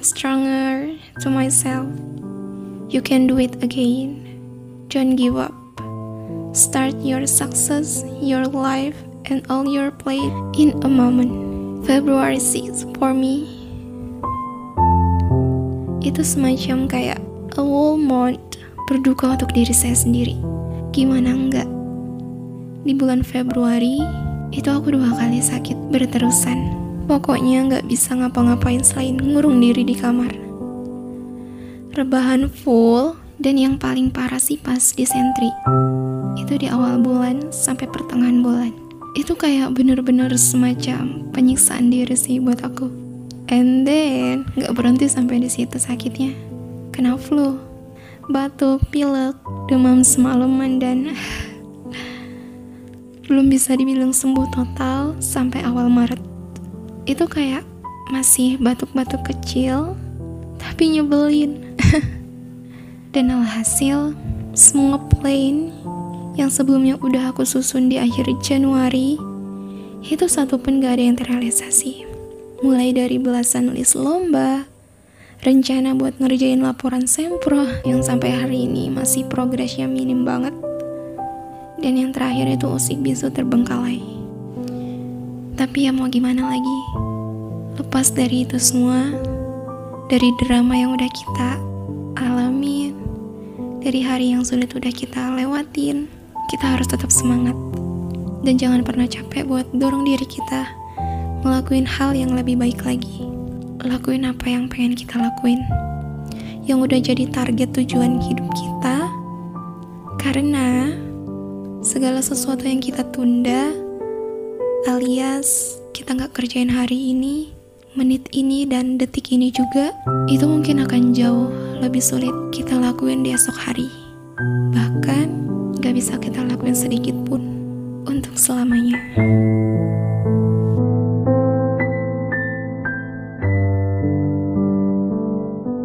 get stronger to myself. You can do it again. Don't give up. Start your success, your life, and all your plate in a moment. February 6 for me. Itu semacam kayak a whole month berduka untuk diri saya sendiri. Gimana enggak? Di bulan Februari, itu aku dua kali sakit berterusan. Pokoknya nggak bisa ngapa-ngapain selain ngurung diri di kamar. Rebahan full, dan yang paling parah sih pas di sentri. Itu di awal bulan sampai pertengahan bulan. Itu kayak bener-bener semacam penyiksaan diri sih buat aku. And then, nggak berhenti sampai di situ sakitnya. Kena flu, batuk, pilek, demam semalaman, dan belum bisa dibilang sembuh total sampai awal Maret. Itu kayak masih batuk-batuk kecil, tapi nyebelin. Dan alhasil, semua plan yang sebelumnya udah aku susun di akhir Januari, itu satu pun gak ada yang terrealisasi. Mulai dari belasan list lomba, rencana buat ngerjain laporan sempro yang sampai hari ini masih progresnya minim banget, dan yang terakhir itu usik bisu terbengkalai. Tapi ya mau gimana lagi? Lepas dari itu semua, dari drama yang udah kita alamin, dari hari yang sulit udah kita lewatin, kita harus tetap semangat. Dan jangan pernah capek buat dorong diri kita ngelakuin hal yang lebih baik lagi. Lakuin apa yang pengen kita lakuin. Yang udah jadi target tujuan hidup kita. Karena segala sesuatu yang kita tunda alias kita nggak kerjain hari ini menit ini dan detik ini juga itu mungkin akan jauh lebih sulit kita lakuin di esok hari. Bahkan nggak bisa kita lakuin sedikit pun untuk selamanya